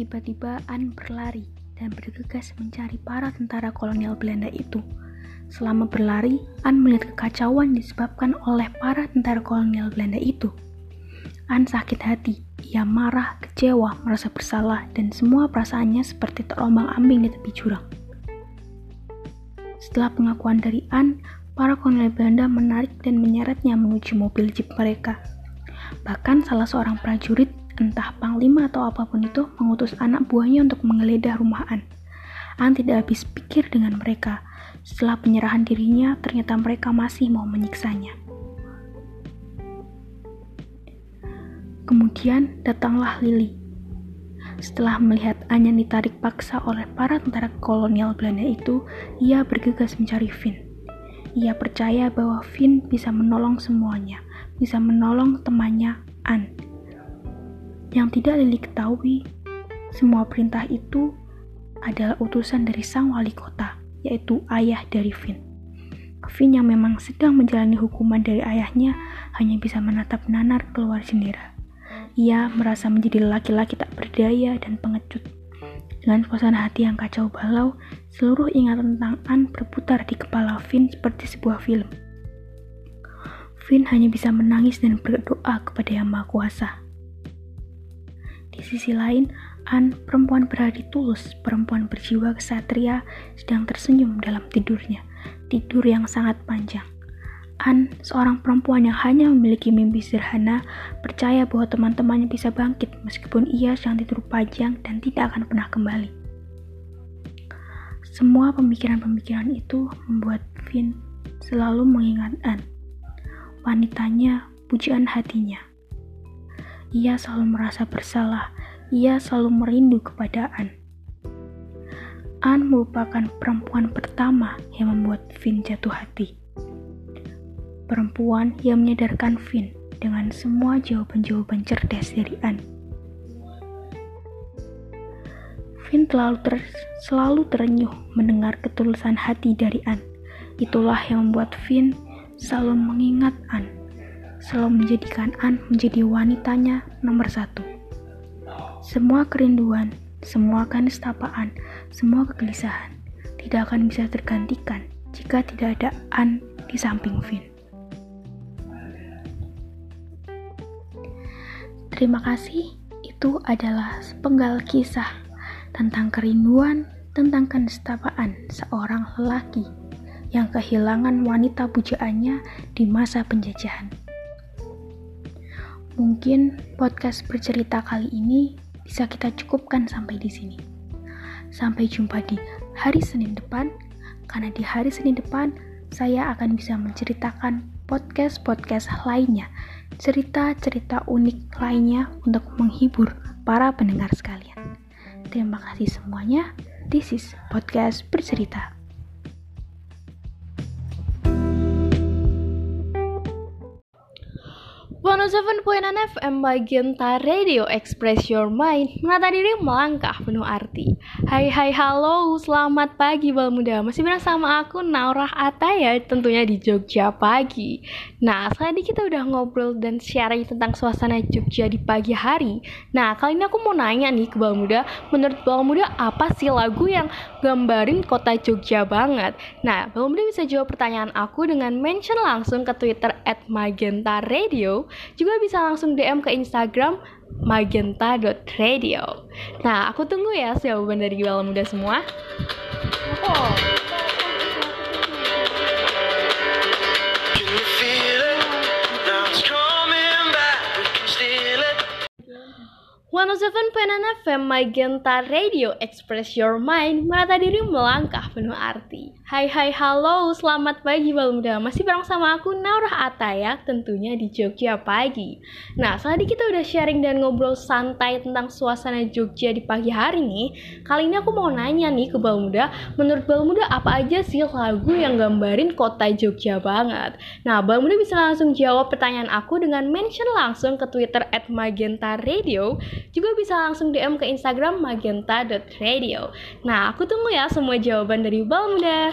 Tiba-tiba An berlari dan bergegas mencari para tentara kolonial Belanda itu. Selama berlari, An melihat kekacauan disebabkan oleh para tentara kolonial Belanda itu. An sakit hati, ia marah, kecewa, merasa bersalah, dan semua perasaannya seperti terombang-ambing di tepi jurang. Setelah pengakuan dari An, para kolonial Belanda menarik dan menyeretnya menuju mobil jeep mereka. Bahkan salah seorang prajurit entah panglima atau apa pun itu mengutus anak buahnya untuk menggeledah rumah An. An tidak habis pikir dengan mereka. Setelah penyerahan dirinya, ternyata mereka masih mau menyiksanya. Kemudian datanglah Lily. Setelah melihat An yang ditarik paksa oleh para tentara kolonial Belanda itu, ia bergegas mencari Finn. Ia percaya bahwa Finn bisa menolong semuanya, bisa menolong temannya An yang tidak Lili ketahui, semua perintah itu adalah utusan dari sang wali kota, yaitu ayah dari Vin. Vin yang memang sedang menjalani hukuman dari ayahnya hanya bisa menatap Nanar keluar jendela. Ia merasa menjadi laki-laki tak berdaya dan pengecut. Dengan suasana hati yang kacau balau, seluruh ingatan tentang An berputar di kepala Vin seperti sebuah film. Vin hanya bisa menangis dan berdoa kepada Yang Maha Kuasa. Sisi lain, An, perempuan berhati tulus, perempuan berjiwa kesatria, sedang tersenyum dalam tidurnya. Tidur yang sangat panjang. An, seorang perempuan yang hanya memiliki mimpi sederhana, percaya bahwa teman-temannya bisa bangkit meskipun ia sedang tidur panjang dan tidak akan pernah kembali. Semua pemikiran-pemikiran itu membuat Vin selalu mengingat An. Wanitanya, pujian hatinya. Ia selalu merasa bersalah, ia selalu merindu kepada An. An merupakan perempuan pertama yang membuat Vin jatuh hati. Perempuan yang menyadarkan Vin dengan semua jawaban-jawaban cerdas dari An. Vin selalu, ter, selalu terenyuh mendengar ketulusan hati dari An. Itulah yang membuat Vin selalu mengingat An selalu menjadikan An menjadi wanitanya nomor satu. Semua kerinduan, semua kenistapaan, semua kegelisahan tidak akan bisa tergantikan jika tidak ada An di samping Vin. Terima kasih, itu adalah sepenggal kisah tentang kerinduan, tentang kenistapaan seorang lelaki yang kehilangan wanita pujaannya di masa penjajahan. Mungkin podcast bercerita kali ini bisa kita cukupkan sampai di sini. Sampai jumpa di hari Senin depan, karena di hari Senin depan saya akan bisa menceritakan podcast-podcast lainnya, cerita-cerita unik lainnya untuk menghibur para pendengar sekalian. Terima kasih semuanya. This is podcast bercerita. 107.9 FM bagian Radio Express Your Mind. Menata diri melangkah penuh arti. Hai hai halo selamat pagi bal muda. Masih bersama aku Naurah Ataya tentunya di Jogja pagi. Nah tadi kita udah ngobrol dan sharing tentang suasana Jogja di pagi hari. Nah kali ini aku mau nanya nih ke bal muda Menurut bal muda apa sih lagu yang gambarin kota Jogja banget? Nah bal muda bisa jawab pertanyaan aku dengan mention langsung ke Twitter at Magenta Radio juga bisa langsung DM ke Instagram magenta.radio. Nah, aku tunggu ya jawaban dari Gibal Muda semua. Oh. 107.9 FM Magenta Radio Express Your Mind Merata diri melangkah penuh arti Hai hai halo selamat pagi bal muda Masih bareng sama aku Naurah Ataya tentunya di Jogja pagi. Nah tadi kita udah sharing dan ngobrol santai tentang suasana Jogja di pagi hari nih. Kali ini aku mau nanya nih ke bal muda Menurut bal muda apa aja sih lagu yang gambarin kota Jogja banget? Nah bal muda bisa langsung jawab pertanyaan aku dengan mention langsung ke Twitter at Magenta Radio. Juga bisa langsung DM ke Instagram magenta.radio. Nah, aku tunggu ya semua jawaban dari Bal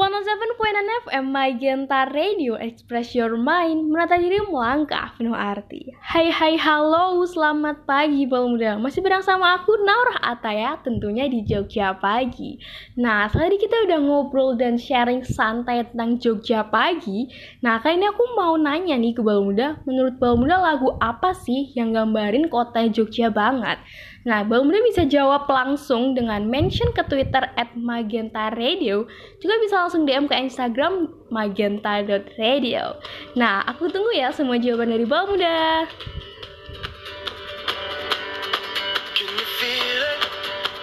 107.6 FM Magenta Radio Express Your Mind Menata diri melangkah penuh arti. Hai hai halo selamat pagi Bal Muda. Masih bareng sama aku Naurah Ataya tentunya di Jogja Pagi. Nah tadi kita udah ngobrol dan sharing santai tentang Jogja Pagi. Nah kali ini aku mau nanya nih ke Bal Muda Menurut Bal Muda lagu apa sih yang gambarin kota Jogja banget Nah, Bang Muda bisa jawab langsung dengan mention ke Twitter at Magenta Radio. Juga bisa langsung DM ke Instagram magenta.radio. Nah, aku tunggu ya semua jawaban dari Bang Muda. Can you feel it?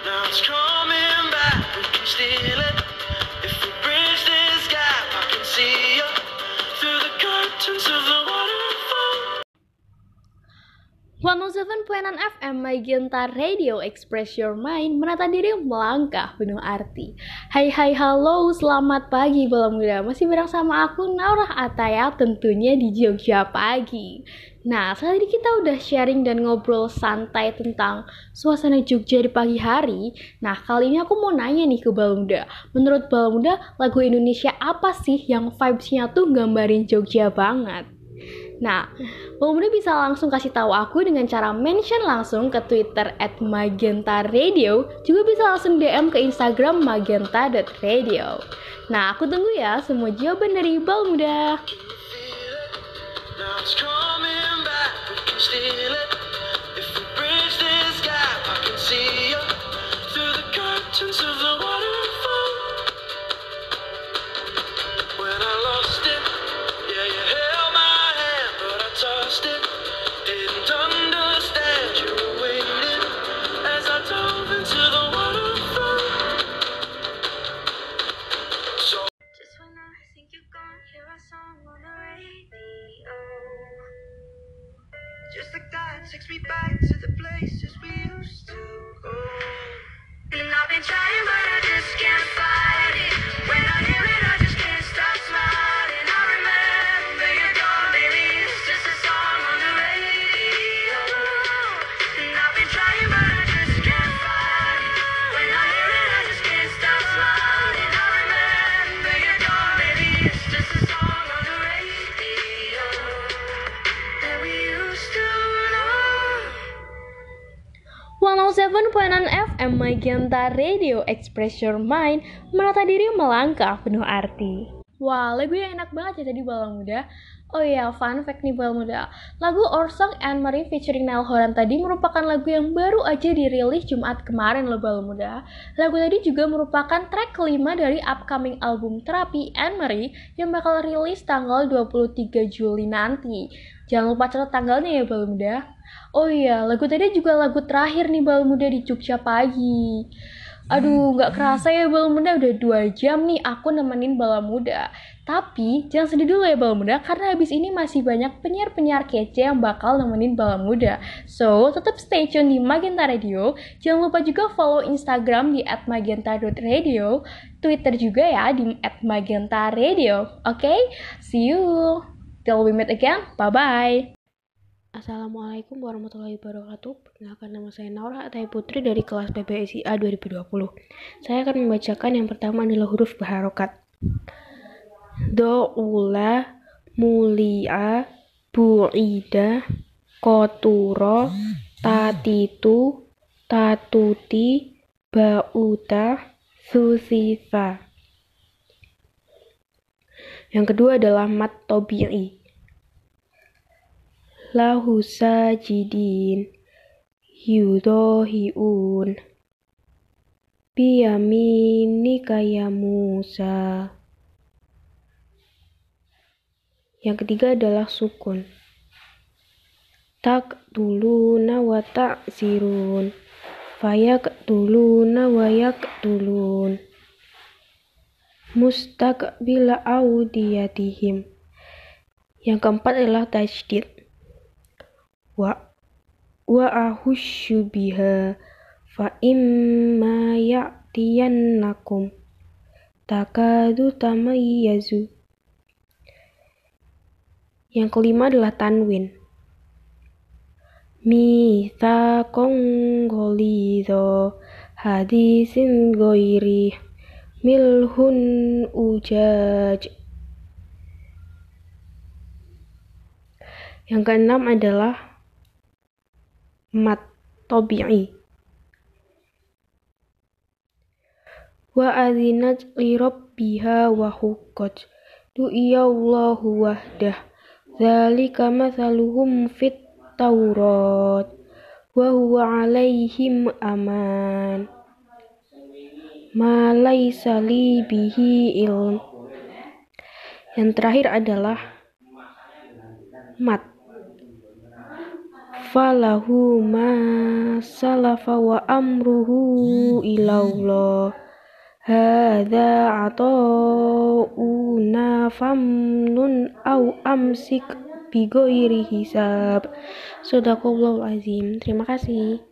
Now it's coming back. We can steal it. 107.6 FM Magenta Radio Express Your Mind Menata diri melangkah penuh arti. Hai hai halo selamat pagi Bala Muda. Masih bareng sama aku Naurah Ataya tentunya di Jogja Pagi. Nah saat kita udah sharing dan ngobrol santai tentang suasana Jogja di pagi hari. Nah kali ini aku mau nanya nih ke Bala Muda. Menurut Bala Muda lagu Indonesia apa sih yang vibes-nya tuh gambarin Jogja banget? Nah, Bang Muda bisa langsung kasih tahu aku dengan cara mention langsung ke Twitter at Magenta Radio, juga bisa langsung DM ke Instagram magenta.radio. Nah, aku tunggu ya semua jawaban dari Bang Muda. Now takes me back to the places we used to 107.6 FM Magenta Radio Express Your Mind Menata diri melangkah penuh arti. Wah, lagu yang enak banget ya tadi Balang Muda. Oh iya, fun fact nih Balang Muda. Lagu Our Song and Marie featuring Nell Horan tadi merupakan lagu yang baru aja dirilis Jumat kemarin loh Balang Muda. Lagu tadi juga merupakan track kelima dari upcoming album Terapi Anne Marie yang bakal rilis tanggal 23 Juli nanti Jangan lupa catat tanggalnya ya Balang Muda Oh iya, lagu tadi juga lagu terakhir nih Bal Muda di Jogja pagi. Aduh, nggak kerasa ya Bal Muda udah dua jam nih aku nemenin Bala Muda. Tapi jangan sedih dulu ya Bala Muda karena habis ini masih banyak penyiar-penyiar kece yang bakal nemenin Bala Muda. So, tetap stay tune di Magenta Radio. Jangan lupa juga follow Instagram di @magenta.radio, Twitter juga ya di @magenta_radio. Oke, see you. Till we meet again. Bye bye. Assalamualaikum warahmatullahi wabarakatuh. Perkenalkan nama saya Naura Atai Putri dari kelas PPSI A 2020. Saya akan membacakan yang pertama adalah huruf baharokat. Do'ula, mulia, bu'ida, koturo, tatitu, tatuti, bauta, susifa. Yang kedua adalah mat tobi'i lahu sajidin yudohiun biyaminika ya Musa. Yang ketiga adalah sukun. Tak tuluna wa ta'zirun. Fayak tuluna wa yak tulun mustaqbila audiyatihim. Yang keempat adalah tajdid wa wa biha fa imma ya'tiyannakum takadu tamayyazu yang kelima adalah tanwin mithaqon ghalidha hadisin ghairi milhun ujaj. Yang keenam adalah mat tabi'i. Wa adzinat li rabbiha wa huqqat. Du'iyallahu wahdah. Dzalika mathaluhum fit Taurat. Wa huwa alaihim aman. Ma laisa li bihi ilm. Yang terakhir adalah mat. Falahu ma salafa wa amruhu ilallah. Hadza ata'una famnun au amsik bighairi hisab. Sadaqallahul azim. Terima kasih.